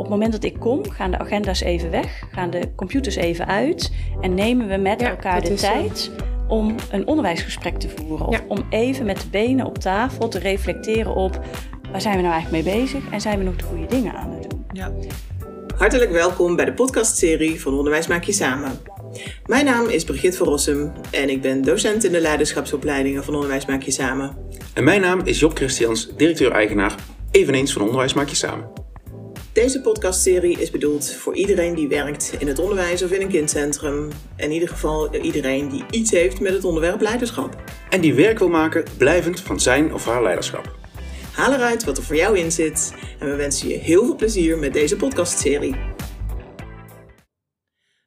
op het moment dat ik kom, gaan de agenda's even weg, gaan de computers even uit en nemen we met elkaar de tijd om een onderwijsgesprek te voeren. Of om even met de benen op tafel te reflecteren op waar zijn we nou eigenlijk mee bezig en zijn we nog de goede dingen aan het doen. Ja. Hartelijk welkom bij de podcastserie van Onderwijs Maak Je Samen. Mijn naam is Brigitte van Rossum en ik ben docent in de leiderschapsopleidingen van Onderwijs Maak Je Samen. En mijn naam is Job Christians, directeur-eigenaar, eveneens van Onderwijs Maak Je Samen. Deze podcastserie is bedoeld voor iedereen die werkt in het onderwijs of in een kindcentrum. In ieder geval iedereen die iets heeft met het onderwerp leiderschap. En die werk wil maken blijvend van zijn of haar leiderschap. Haal eruit wat er voor jou in zit en we wensen je heel veel plezier met deze podcastserie.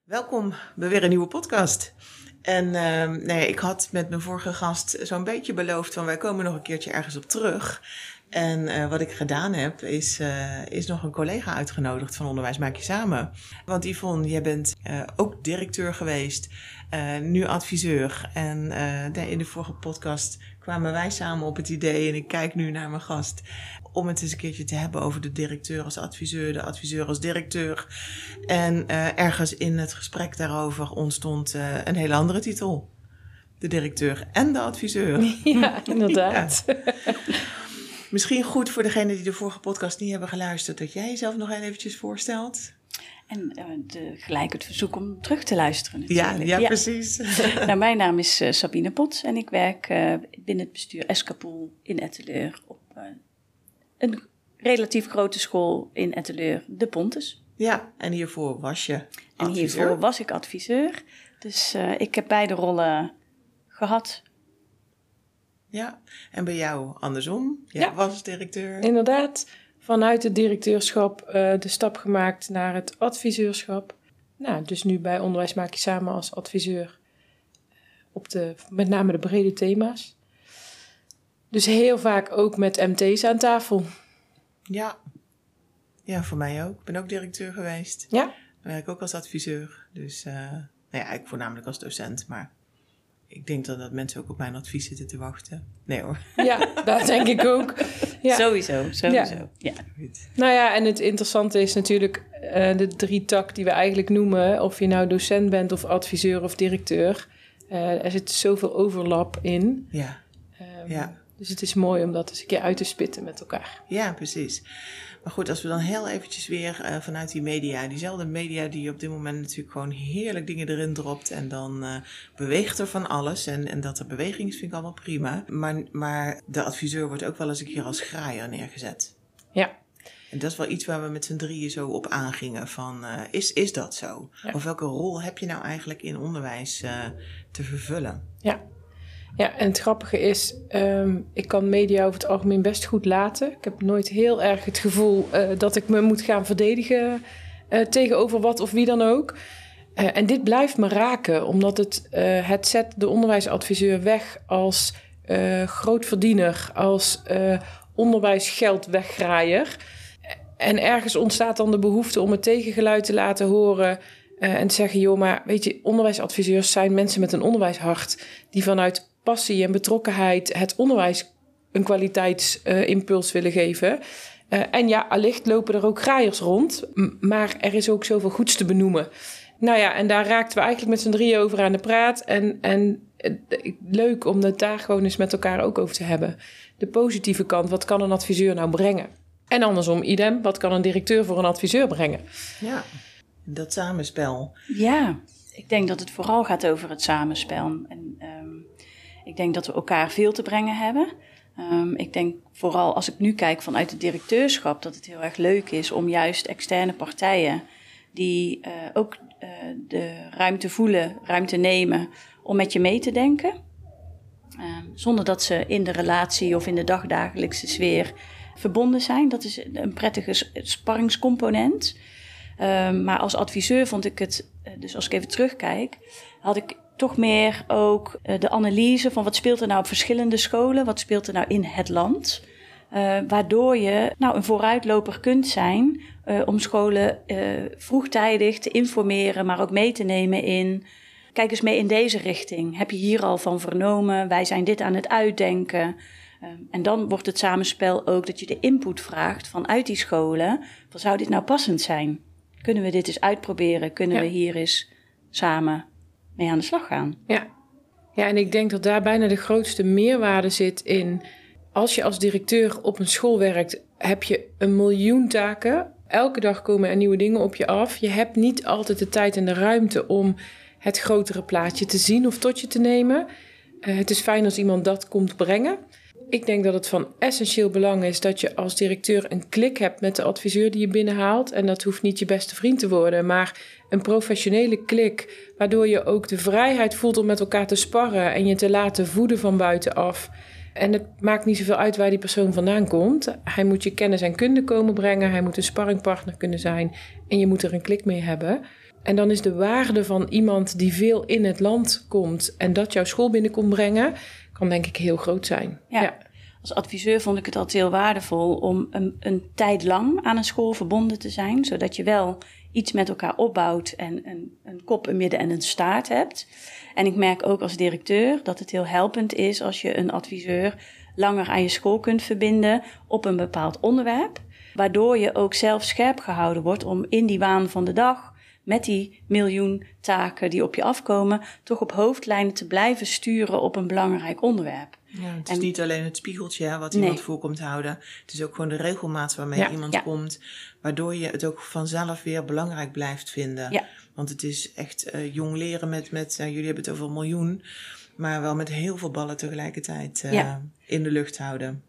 Welkom bij weer een nieuwe podcast. En uh, nee, ik had met mijn vorige gast zo'n beetje beloofd van wij komen nog een keertje ergens op terug. En uh, wat ik gedaan heb, is, uh, is nog een collega uitgenodigd van Onderwijs Maak Je Samen. Want Yvonne, jij bent uh, ook directeur geweest, nu adviseur. En in de vorige podcast kwamen wij samen op het idee, en ik kijk nu naar mijn gast, om het eens een keertje te hebben over de directeur als adviseur, de adviseur als directeur. En ergens in het gesprek daarover ontstond een hele andere titel. De directeur en de adviseur. Ja, inderdaad. Ja. Misschien goed voor degenen die de vorige podcast niet hebben geluisterd, dat jij jezelf nog eventjes voorstelt. En uh, de, gelijk het verzoek om terug te luisteren. Ja, ja, ja, precies. nou, mijn naam is uh, Sabine Pot en ik werk uh, binnen het bestuur Escapoel in Etteleur op een relatief grote school in Etteleur, De Pontes. Ja, en hiervoor was je adviseur. En hiervoor was ik adviseur. Dus ik heb beide rollen gehad ja, en bij jou andersom? Jij ja, was directeur. Inderdaad, vanuit het directeurschap uh, de stap gemaakt naar het adviseurschap. Nou, dus nu bij Onderwijs Maak Je Samen als adviseur op de, met name de brede thema's. Dus heel vaak ook met MT's aan tafel. Ja, ja voor mij ook. Ik ben ook directeur geweest. Ja. Dan werk ik ook als adviseur. Dus, uh, nou ja, ik voornamelijk als docent, maar ik denk dat, dat mensen ook op mijn advies zitten te wachten. Nee hoor. Ja, dat denk ik ook. Ja. Sowieso, sowieso. Ja. Nou ja, en het interessante is natuurlijk uh, de drie tak die we eigenlijk noemen. Of je nou docent bent of adviseur of directeur. Uh, er zit zoveel overlap in. Ja. Um, ja. Dus het is mooi om dat eens een keer uit te spitten met elkaar. Ja, precies. Maar goed, als we dan heel eventjes weer uh, vanuit die media, diezelfde media die op dit moment natuurlijk gewoon heerlijk dingen erin dropt en dan uh, beweegt er van alles. En, en dat er beweging is, vind ik allemaal prima. Maar, maar de adviseur wordt ook wel eens een keer als graaier neergezet. Ja. En dat is wel iets waar we met z'n drieën zo op aangingen. Van, uh, is, is dat zo? Ja. Of welke rol heb je nou eigenlijk in onderwijs te vervullen? Ja. Ja, en het grappige is, um, ik kan media over het algemeen best goed laten. Ik heb nooit heel erg het gevoel uh, dat ik me moet gaan verdedigen uh, tegenover wat of wie dan ook. Uh, en dit blijft me raken, omdat het, het zet de onderwijsadviseur weg als grootverdiener, als onderwijsgeldweggraaier. En ergens ontstaat dan de behoefte om het tegengeluid te laten horen. en te zeggen, joh, maar weet je, onderwijsadviseurs zijn mensen met een onderwijshart die vanuit passie en betrokkenheid het onderwijs een kwaliteitsimpuls uh, willen geven. Uh, en ja, allicht lopen er ook graaiers rond, maar er is ook zoveel goeds te benoemen. Nou ja, en daar raakten we eigenlijk met z'n drieën over aan de praat. En, en uh, leuk om het daar gewoon eens met elkaar ook over te hebben. De positieve kant, wat kan een adviseur nou brengen? En andersom, idem, wat kan een directeur voor een adviseur brengen? Ja, dat samenspel. Ja, ik denk dat het vooral gaat over het samenspel. En, um, ik denk dat we elkaar veel te brengen hebben. Um, ik denk vooral als ik nu kijk vanuit het directeurschap, dat het heel erg leuk is om juist externe partijen die uh, ook uh, de ruimte voelen, ruimte nemen om met je mee te denken. Um, zonder dat ze in de relatie of in de dagdagelijkse sfeer verbonden zijn. Dat is een prettige sparringscomponent. Um, maar als adviseur vond ik het, uh, dus als ik even terugkijk, had ik toch meer ook uh, de analyse van wat speelt er nou op verschillende scholen, wat speelt er nou in het land. Uh, waardoor je nou een vooruitloper kunt zijn uh, om scholen vroegtijdig te informeren, maar ook mee te nemen in. Kijk eens mee in deze richting. Heb je hier al van vernomen? Wij zijn dit aan het uitdenken. En dan wordt het samenspel ook dat je de input vraagt vanuit die scholen. Van, zou dit nou passend zijn? Kunnen we dit eens uitproberen? Kunnen Ja. we hier eens samen mee aan de slag gaan? Ja. ja, en ik denk dat daar bijna de grootste meerwaarde zit in. Als je als directeur op een school werkt, heb je een miljoen taken. Elke dag komen er nieuwe dingen op je af. Je hebt niet altijd de tijd en de ruimte om het grotere plaatje te zien of tot je te nemen. Eh, het is fijn als iemand dat komt brengen. Ik denk dat het van essentieel belang is dat je als directeur een klik hebt met de adviseur die je binnenhaalt. En dat hoeft niet je beste vriend te worden, maar een professionele klik. Waardoor je ook de vrijheid voelt om met elkaar te sparren en je te laten voeden van buitenaf. En het maakt niet zoveel uit waar die persoon vandaan komt. Hij moet je kennis en kunde komen brengen. Hij moet een sparringpartner kunnen zijn. En je moet er een klik mee hebben. En dan is de waarde van iemand die veel in het land komt en dat jouw school binnen komt brengen, kan denk ik heel groot zijn. Ja. Als adviseur vond ik het altijd heel waardevol om een, een tijd lang aan een school verbonden te zijn, zodat je wel iets met elkaar opbouwt en een, een kop, een midden en een staart hebt. En ik merk ook als directeur dat het heel helpend is als je een adviseur langer aan je school kunt verbinden op een bepaald onderwerp, waardoor je ook zelf scherp gehouden wordt om in die waan van de dag met die miljoen taken die op je afkomen, toch op hoofdlijnen te blijven sturen op een belangrijk onderwerp. Ja, het is En- niet alleen het spiegeltje hè, wat Nee. iemand voor komt houden. Het is ook gewoon de regelmaat waarmee Ja. iemand Ja. komt. Waardoor je het ook vanzelf weer belangrijk blijft vinden. Ja. Want het is echt eh, jong leren met, met jullie hebben het over een miljoen. Maar wel met heel veel ballen tegelijkertijd eh, in de lucht houden.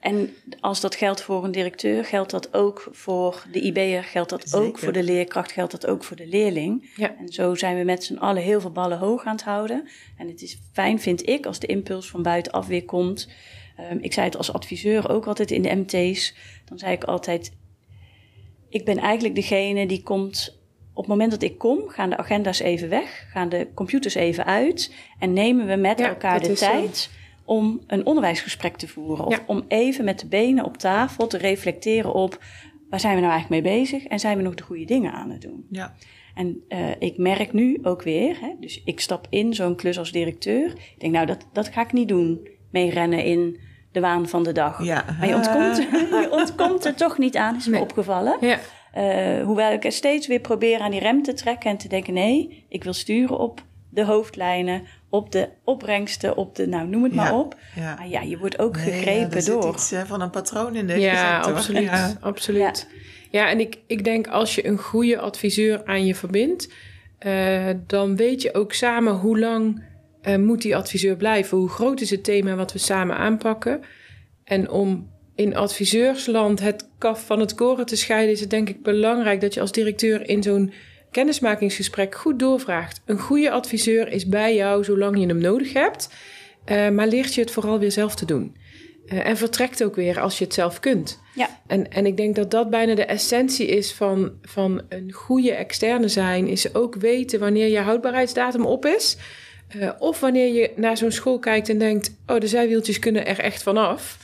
En als dat geldt voor een directeur, geldt dat ook voor de IB'er, geldt dat ook voor de leerkracht, geldt dat ook voor de leerling. Ja. En zo zijn we met z'n allen heel veel ballen hoog aan het houden. En het is fijn, vind ik, als de impuls van buitenaf weer komt. Ehm, ik zei het als adviseur ook altijd in de MT's. Dan zei ik altijd, ik ben eigenlijk degene die komt... Op het moment dat ik kom, gaan de agenda's even weg, gaan de computers even uit en nemen we met Ja, elkaar de zo. Om een onderwijsgesprek te voeren. Of Ja. om even met de benen op tafel te reflecteren op waar zijn we nou eigenlijk mee bezig en zijn we nog de goede dingen aan het doen. Ja. En eh, ik merk nu ook weer, hè, dus ik stap in zo'n klus als directeur. Ik denk, nou, dat, dat ga ik niet doen. Meerennen in de waan van de dag. Ja. Maar je ontkomt, je ontkomt er toch niet aan, is me Nee. opgevallen. Ja. Eh, hoewel ik er steeds weer probeer aan die rem te trekken en te denken: nee, ik wil sturen op de hoofdlijnen, op de opbrengsten, op de, nou noem het maar Ja. op. Ja. Maar ja, je wordt ook Nee, ja, gegrepen er zit door. iets eh, van een patroon in deze Ja, sector. absoluut. Ja. absoluut. Ja, en ik, ik denk als je een goede adviseur aan je verbindt, eh, dan weet je ook samen hoe lang eh, moet die adviseur blijven. Hoe groot is het thema wat we samen aanpakken. En om in adviseursland het kaf van het koren te scheiden, is het denk ik belangrijk dat je als directeur in zo'n kennismakingsgesprek goed doorvraagt. Een goede adviseur is bij jou zolang je hem nodig hebt, eh, maar leert je het vooral weer zelf te doen. Eh, en vertrekt ook weer als je het zelf kunt. Ja. En, en ik denk dat dat bijna de essentie is van, van een goede externe zijn. Is ook weten wanneer je houdbaarheidsdatum op is. Eh, of wanneer je naar zo'n school kijkt en denkt... oh, de zijwieltjes kunnen er echt vanaf.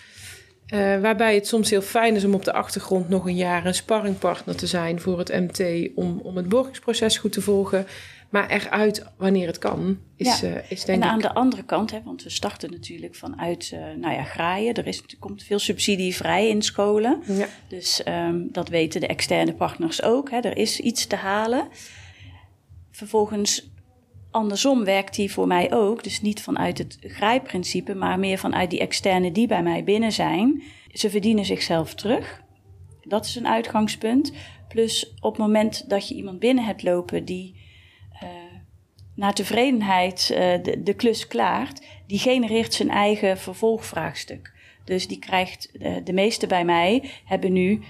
Eh waarbij het soms heel fijn is om op de achtergrond nog een jaar... een sparringpartner te zijn voor het MT... om, om het borgingsproces goed te volgen. Maar eruit wanneer het kan, is, Ja. eh, is denk En aan ik... de andere kant, hè, want we starten natuurlijk vanuit eh, nou ja, graaien. Er, is, er komt veel subsidie vrij in scholen. Ja. Dus ehm, dat weten de externe partners ook. Hè. Er is iets te halen. Vervolgens, andersom werkt die voor mij ook. Dus niet vanuit het grijpprincipe, maar meer vanuit die externe die bij mij binnen zijn. Ze verdienen zichzelf terug. Dat is een uitgangspunt. Plus op het moment dat je iemand binnen hebt lopen die eh, naar tevredenheid eh, de, klus klaart, die genereert zijn eigen vervolgvraagstuk. Dus die krijgt, eh, de meeste bij mij hebben nu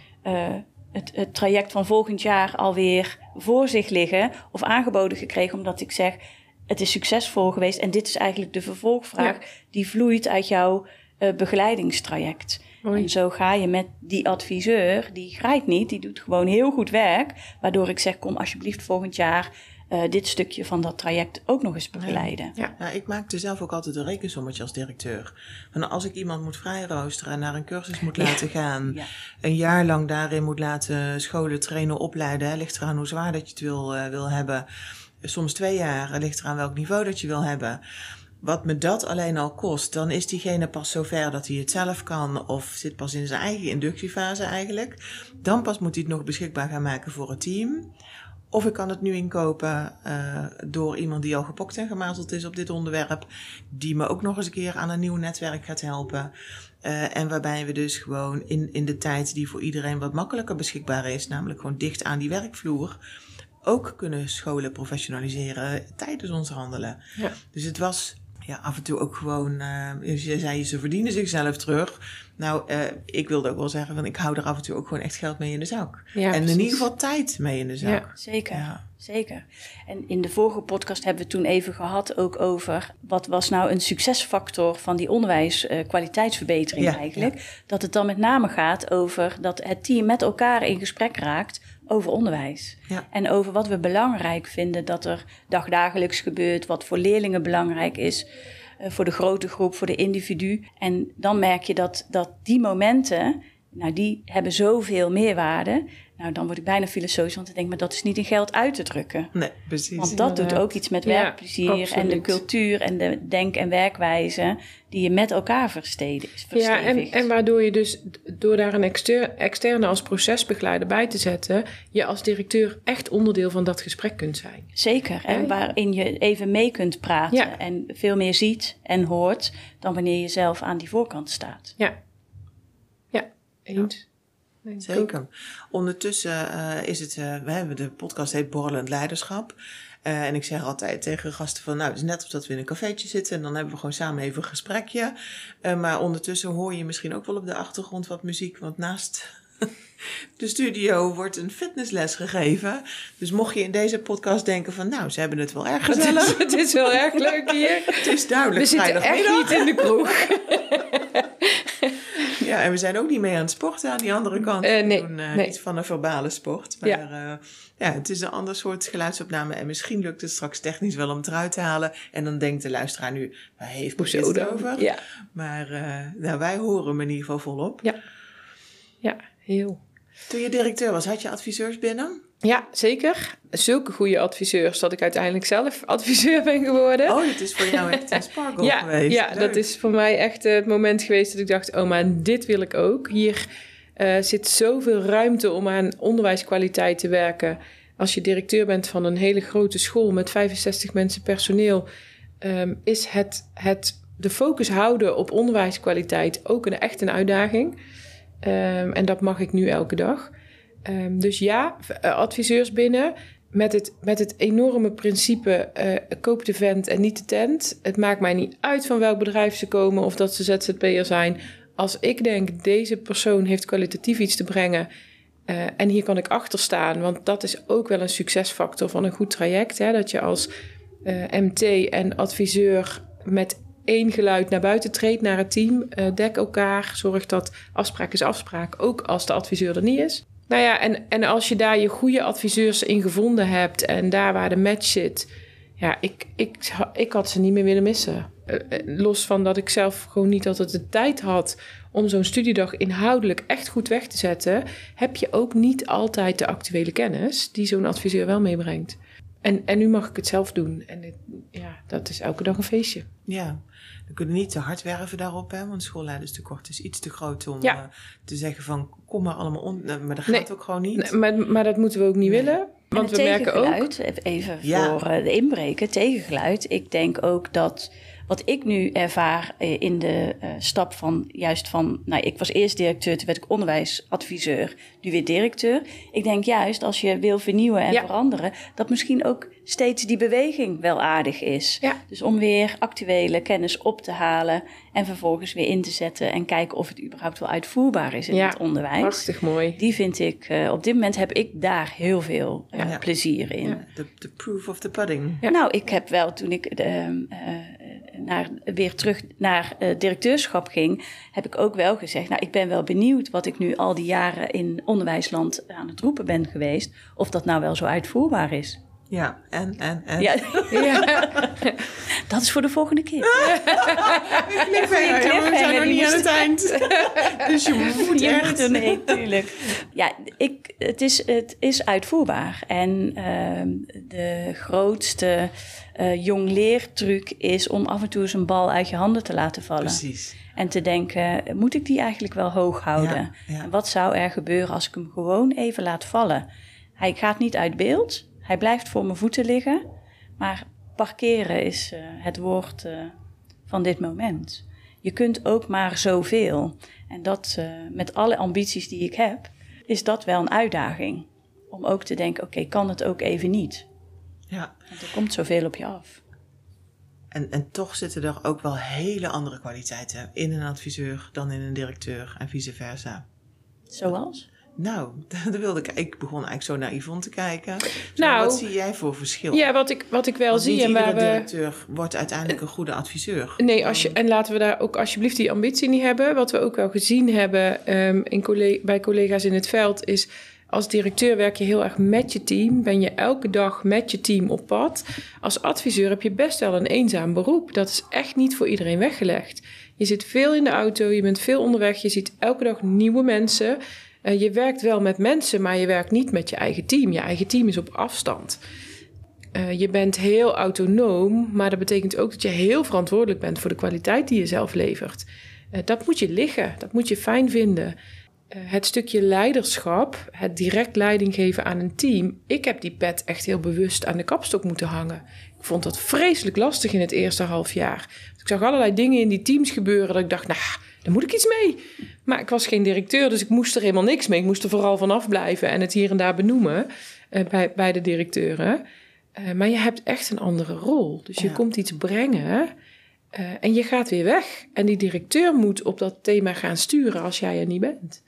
het, het traject van volgend jaar alweer voor zich liggen of aangeboden gekregen, omdat ik zeg, het is succesvol geweest en dit is eigenlijk de vervolgvraag die vloeit uit jouw eh, begeleidingstraject. En zo ga je met die adviseur, die graait niet, die doet gewoon heel goed werk, waardoor ik zeg, kom alsjeblieft volgend jaar eh, dit stukje van dat traject ook nog eens begeleiden. Ja. Ja, ik maakte zelf ook altijd een rekensommetje als directeur. Van als ik iemand moet vrijroosteren en naar een cursus moet laten gaan, Ja. een jaar lang daarin moet laten scholen, trainen, opleiden, hè, ligt eraan hoe zwaar dat je het wil, eh, wil hebben. Soms twee jaar, eh, ligt eraan welk niveau dat je wil hebben. wat me dat alleen al kost, dan is diegene pas zover dat hij het zelf kan of zit pas in zijn eigen inductiefase eigenlijk. Dan pas moet hij het nog beschikbaar gaan maken voor het team. Of ik kan het nu inkopen uh, door iemand die al gepokt en gemazeld is op dit onderwerp, die me ook nog eens een keer aan een nieuw netwerk gaat helpen. Uh, en waarbij we dus gewoon in, in de tijd die voor iedereen wat makkelijker beschikbaar is, namelijk gewoon dicht aan die werkvloer, ook kunnen scholen professionaliseren tijdens ons handelen. Ja. Dus het was ja, af en toe ook gewoon, uh, je zei ze verdienen zichzelf terug. Nou, uh, ik wilde ook wel zeggen, van ik hou er af en toe ook gewoon echt geld mee in de zak. Ja, en in ieder geval tijd mee in de zak. Ja, zeker. Ja. Zeker. En in de vorige podcast hebben we toen even gehad ook over wat was nou een succesfactor van die onderwijskwaliteitsverbetering uh, eigenlijk. Dat het dan met name gaat over dat het team met elkaar in gesprek raakt over onderwijs. Ja. En over wat we belangrijk vinden dat er dagdagelijks gebeurt, wat voor leerlingen belangrijk is, uh, voor de grote groep, voor de individu. En dan merk je dat, dat die momenten, nou die hebben zoveel meerwaarde. Nou, dan word ik bijna filosofisch, want ik denk, maar dat is niet in geld uit te drukken. Nee, precies. Want dat doet ook iets met werkplezier en de cultuur en de denk- en werkwijze die je met elkaar verstedigt. Ja, en, en waardoor je dus, door daar een externe als procesbegeleider bij te zetten, je als directeur echt onderdeel van dat gesprek kunt zijn. Zeker, en waarin je even mee kunt praten en veel meer ziet en hoort dan wanneer je zelf aan die voorkant staat. Ja, ja, eens. Zeker. Ondertussen uh, is het, uh, we hebben de podcast heet Borrelend Leiderschap. Uh, en ik zeg altijd tegen gasten van, nou, het is net of dat we in een cafeetje zitten en dan hebben we gewoon samen even een gesprekje. maar ondertussen hoor je misschien ook wel op de achtergrond wat muziek, want naast de studio wordt een fitnessles gegeven. Dus mocht je in deze podcast denken van, nou, ze hebben het wel erg gezellig. Het is, het is wel erg leuk hier. het is duidelijk We zitten echt niet in de kroeg. Ja, en we zijn ook niet mee aan het sporten aan die andere kant. Uh, nee, doen uh, nee. iets van een verbale sport. Maar ja. Uh, ja, het is een ander soort geluidsopname. En misschien lukt het straks technisch wel om het eruit te halen. En dan denkt de luisteraar nu, waar heeft Hoezo het over? Ja. Maar nou, wij horen hem in ieder geval volop. Ja, ja heel. Toen je directeur was, had je adviseurs binnen? Ja, zeker. Zulke goede adviseurs dat ik uiteindelijk zelf adviseur ben geworden. Oh, dat is voor jou echt een sparkle ja, geweest. Ja, dat is voor mij echt het moment geweest dat ik dacht... oh, maar dit wil ik ook. Hier uh, zit zoveel ruimte om aan onderwijskwaliteit te werken. Als je directeur bent van een hele grote school met 65 mensen personeel... Um, is het, het de focus houden op onderwijskwaliteit ook een, echt een uitdaging. Um, en dat mag ik nu elke dag. Um, dus ja, eh, adviseurs binnen. Met het, met het enorme principe: uh, koop de vent en niet de tent. Het maakt mij niet uit van welk bedrijf ze komen of dat ze ZZP'er zijn. Als ik denk, deze persoon heeft kwalitatief iets te brengen. Uh, en hier kan ik achter staan, want dat is ook wel een succesfactor van een goed traject. Hè? Dat je als MT en adviseur met één geluid naar buiten treedt naar het team. Dek elkaar, zorg dat afspraak is afspraak, ook als de adviseur er niet is. Nou ja, en, en als je daar je goede adviseurs in gevonden hebt en daar waar de match zit, ja, ik, ik, ik had ze niet meer willen missen. Eh, eh, los van dat ik zelf gewoon niet altijd de tijd had om zo'n studiedag inhoudelijk echt goed weg te zetten, heb je ook niet altijd de actuele kennis die zo'n adviseur wel meebrengt. En, en nu mag ik het zelf doen. En dit, ja, dat is elke dag een feestje. Ja, we kunnen niet te hard werven daarop, hè, want schoolleiderstekort is iets te groot om uh, te zeggen van kom maar allemaal on. Maar dat gaat ook gewoon niet. Nee, maar, maar dat moeten we ook niet willen. Want we merken ook. Even ja. voor de inbreken, tegengeluid. Ik denk ook dat wat ik nu ervaar eh, in de uh, stap van juist van, nou, ik was eerst directeur, toen werd ik onderwijsadviseur, nu weer directeur. Ik denk juist als je wil vernieuwen en veranderen, dat misschien ook steeds die beweging wel aardig is. Ja. Dus om weer actuele kennis op te halen en vervolgens weer in te zetten en kijken of het überhaupt wel uitvoerbaar is in ja, het onderwijs. Prachtig mooi. Die vind ik, uh, op dit moment heb ik daar heel veel uh, plezier in. De proof of the pudding. Nou, ik heb wel toen ik naar, weer terug naar uh, directeurschap ging, heb ik ook wel gezegd, nou, ik ben wel benieuwd wat ik nu al die jaren in onderwijsland aan het roepen ben geweest, of dat nou wel zo uitvoerbaar is. Ja, en, en, en. Ja, Ja. dat is voor de volgende keer. ja, maar we zijn nog niet aan het eind. dus je moet Je echt... moet er, nee, tuurlijk. Ja, ik, het, is, het is uitvoerbaar. En ehm, de grootste eh jong leertruc is om af en toe eens een bal uit je handen te laten vallen. Precies. En te denken, moet ik die eigenlijk wel hoog houden? Ja, ja. En wat zou er gebeuren als ik hem gewoon even laat vallen? Hij gaat niet uit beeld. Hij blijft voor mijn voeten liggen. Maar parkeren is eh, het woord eh, van dit moment. Je kunt ook maar zoveel. En dat eh, met alle ambities die ik heb, is dat wel een uitdaging. Om ook te denken, oké, kan het ook even niet? Ja. Want er komt zoveel op je af. En, en toch zitten er ook wel hele andere kwaliteiten in een adviseur dan in een directeur en vice versa. Zoals? Nou, dat wilde ik. Ik begon eigenlijk zo naar Yvonne te kijken. Zo, Nou, wat zie jij voor verschil? ja, wat ik, wat ik wel Want zie en waar we... directeur wordt uiteindelijk een goede adviseur. Nee, als je, en laten we daar ook alsjeblieft die ambitie niet hebben. Wat we ook wel gezien hebben ehm, in bij collega's in het veld is... als directeur werk je heel erg met je team. Ben je elke dag met je team op pad. Als adviseur heb je best wel een eenzaam beroep. Dat is echt niet voor iedereen weggelegd. Je zit veel in de auto, je bent veel onderweg. Je ziet elke dag nieuwe mensen. Eh, je werkt wel met mensen, maar je werkt niet met je eigen team. Je eigen team is op afstand. Eh, je bent heel autonoom, maar dat betekent ook dat je heel verantwoordelijk bent voor de kwaliteit die je zelf levert. Eh, dat moet je liggen, dat moet je fijn vinden. Het stukje leiderschap, het direct leiding geven aan een team. Ik heb die pet echt heel bewust aan de kapstok moeten hangen. Ik vond dat vreselijk lastig in het eerste half jaar. Ik zag allerlei dingen in die teams gebeuren dat ik dacht, nou, daar moet ik iets mee. Maar ik was geen directeur, dus ik moest er helemaal niks mee. Ik moest er vooral vanaf blijven en het hier en daar benoemen eh, bij, bij de directeuren. Eh, maar je hebt echt een andere rol. Dus je Ja. komt iets brengen eh, en je gaat weer weg. En die directeur moet op dat thema gaan sturen als jij er niet bent.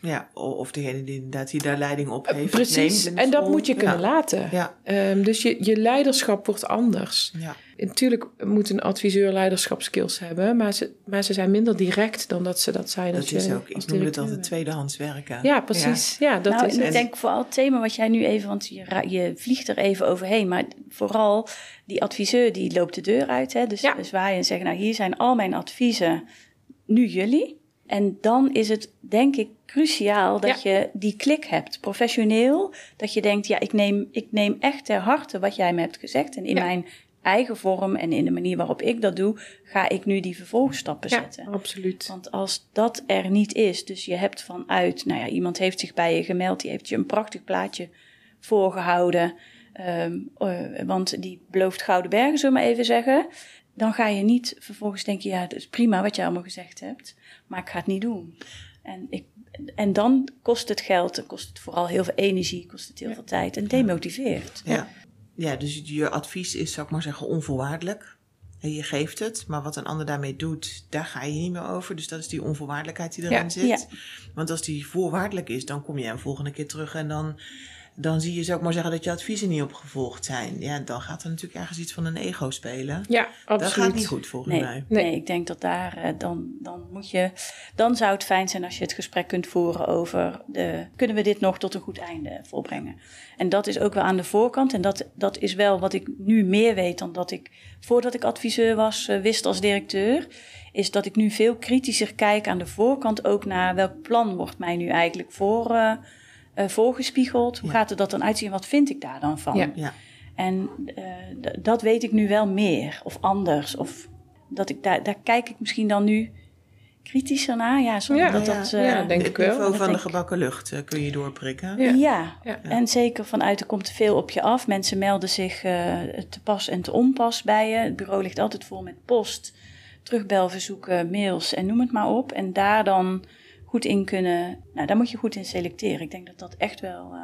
Ja, of degene die inderdaad die daar leiding op Eh, heeft. Precies, neemt en dat moet je kunnen ja. laten. Ja, Ehm, dus je, je leiderschap wordt anders. ja. Natuurlijk moet een adviseur leiderschapskills hebben, maar ze, maar ze zijn minder direct dan dat ze dat zijn dat als je is ook. als Ik noem het altijd tweedehands werken. Ja, precies. Ja, dat nou, is en ik denk vooral het thema wat jij nu even, want je, je vliegt er even overheen, maar vooral die adviseur die loopt de deur uit. Hè? Dus Ja. zwaaien en zeggen, nou hier zijn al mijn adviezen, nu jullie. En dan is het denk ik cruciaal dat je die klik hebt, professioneel. Dat je denkt, ja, ik neem, ik neem echt ter harte wat jij me hebt gezegd. En in Ja. mijn eigen vorm en in de manier waarop ik dat doe, ga ik nu die vervolgstappen Ja, zetten. absoluut. Want als dat er niet is, dus je hebt vanuit, nou ja, iemand heeft zich bij je gemeld, die heeft je een prachtig plaatje voorgehouden, ehm, eh, want die belooft gouden bergen, zullen we maar even zeggen. Dan ga je niet vervolgens denken, ja, dat is prima wat je allemaal gezegd hebt, maar ik ga het niet doen. En, ik, en dan kost het geld, dan kost het vooral heel veel energie, kost het heel veel tijd en demotiveert. Ja. ja, dus je advies is, zou ik maar zeggen, onvoorwaardelijk. En je geeft het, maar wat een ander daarmee doet, daar ga je niet meer over. Dus dat is die onvoorwaardelijkheid die erin Ja. zit. Ja. Want als die voorwaardelijk is, dan kom je een volgende keer terug en dan, dan zie je, zou ik maar zeggen, dat je adviezen niet opgevolgd zijn. Ja, dan gaat er natuurlijk ergens iets van een ego spelen. Ja, Dat absoluut. gaat niet goed volgens Nee, mij. nee. Nee. ik denk dat daar eh, dan, dan moet je. Dan zou het fijn zijn als je het gesprek kunt voeren over de, kunnen we dit nog tot een goed einde volbrengen. En dat is ook wel aan de voorkant. En dat, dat is wel wat ik nu meer weet dan dat ik voordat ik adviseur was, eh, wist als directeur. Is dat ik nu veel kritischer kijk aan de voorkant ook naar welk plan wordt mij nu eigenlijk voor, eh, eh, voorgespiegeld. Hoe Ja. gaat er dat dan uitzien? Wat vind ik daar dan van? Ja. Ja, En eh, dat weet ik nu wel meer of anders. Of dat ik daar, daar kijk ik misschien dan nu kritischer naar. Ja, zonder Ja, dat ja, dat. ja, eh, denk ik wel. niveau van de gebakken lucht eh, kun je doorprikken. Ja. Ja. Ja. en zeker vanuit er komt veel op je af. Mensen melden zich eh, te pas en te onpas bij je. Het bureau ligt altijd vol met post, terugbelverzoeken, mails en noem het maar op. En daar dan goed in kunnen, nou daar moet je goed in selecteren. Ik denk dat dat echt wel eh,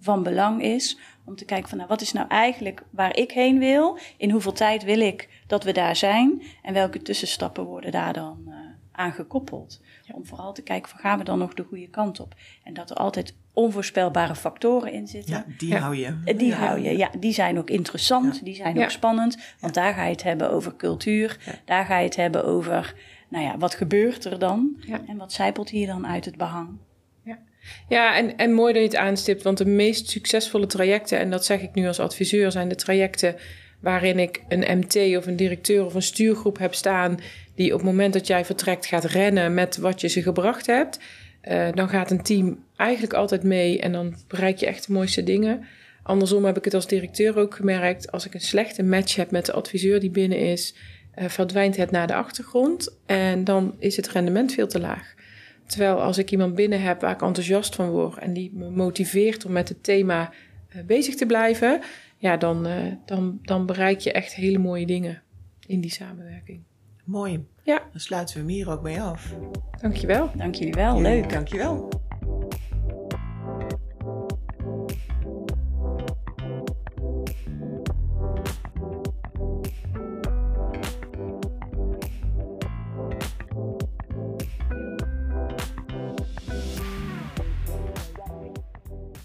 van belang is. Om te kijken van nou, wat is nou eigenlijk waar ik heen wil? In hoeveel tijd wil ik dat we daar zijn? En welke tussenstappen worden daar dan eh aan gekoppeld? Om vooral te kijken van gaan we dan nog de goede kant op? En dat er altijd onvoorspelbare factoren in zitten. Ja, die Ja. hou je. Eh, Die hou je, ja. Die zijn ook interessant, Ja. die zijn Ja. ook spannend. Want daar ga je het hebben over cultuur. Ja. Daar ga je het hebben over, nou ja, wat gebeurt er dan? Ja. En wat zijpelt hier dan uit het behang? Ja, en, en mooi dat je het aanstipt, want de meest succesvolle trajecten, en dat zeg ik nu als adviseur, zijn de trajecten waarin ik een MT of een directeur of een stuurgroep heb staan, die op het moment dat jij vertrekt gaat rennen met wat je ze gebracht hebt. Uh, dan gaat een team eigenlijk altijd mee en dan bereik je echt de mooiste dingen. Andersom heb ik het als directeur ook gemerkt. Als ik een slechte match heb met de adviseur die binnen is, uh, verdwijnt het naar de achtergrond en dan is het rendement veel te laag. Terwijl als ik iemand binnen heb waar ik enthousiast van word en die me motiveert om met het thema uh, bezig te blijven, ja, dan, uh, dan, dan bereik je echt hele mooie dingen in die samenwerking. Mooi. Ja. Dan sluiten we hem hier ook mee af. Dankjewel. Dank jullie wel. Leuk. Dankjewel.